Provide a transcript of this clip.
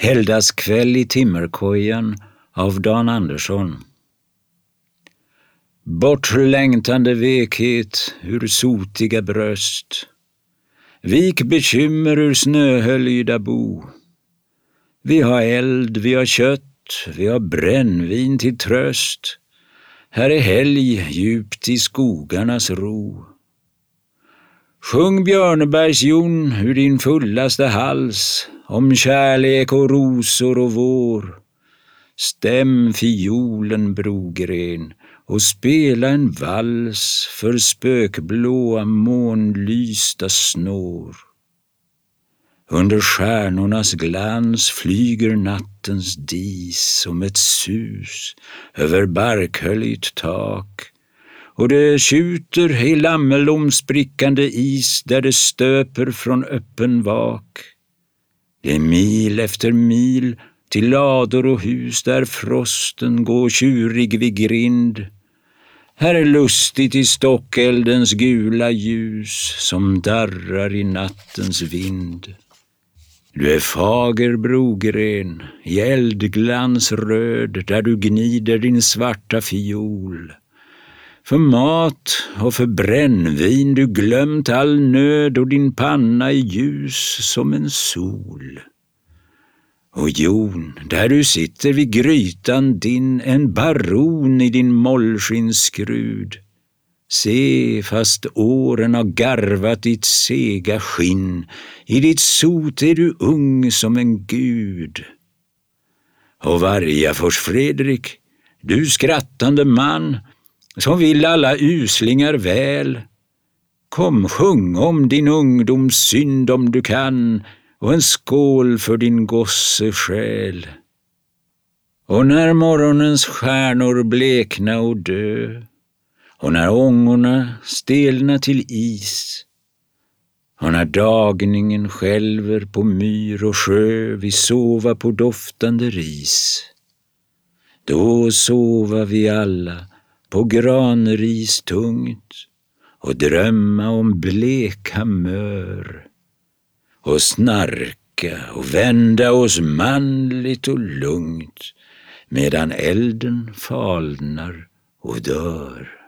Helgdagskväll i timmerkojan av Dan Andersson. Bortlängtande vekhet ur sotiga bröst. Vik bekymmer ur snöhöljda bo. Vi har eld, vi har kött, vi har brännvin till tröst. Här är helg djupt i skogarnas ro. Sjung Björnebergs-Jon ur din fullaste hals om kärlek och rosor och vår. Stäm fiolen Brogren och spela en vals för spökblåa månlysta snår. Under stjärnornas glans flyger nattens dis som ett sus över barkhöljt tak och det tjuter i lammelomsprickande is där det stöper från öppen vak. Det är mil efter mil till lador och hus där frosten går tjurig vid grind. Här är lustigt i stockeldens gula ljus som darrar i nattens vind. Du är fager brogren, i eldglans röd där du gnider din svarta fiol. För mat och för brännvin du glömt all nöd och din panna är ljus som en sol. Och Jon, där du sitter vid grytan din, en baron i din mollskinnskrud. Se, fast åren har garvat ditt sega skinn, i ditt sot är du ung som en gud. Och Vargafors Fredrik, du skrattande man, som vill alla uslingar väl. Kom, sjung om din ungdoms synd om du kan och en skål för din gosse själ. Och när morgonens stjärnor blekna och dö och när ångorna stelna till is och när dagningen skälver på myr och sjö vi sova på doftande ris. Då sova vi alla på granris tungt och drömma om bleka mör och snarka och vända oss manligt och lugnt medan elden falnar och dör.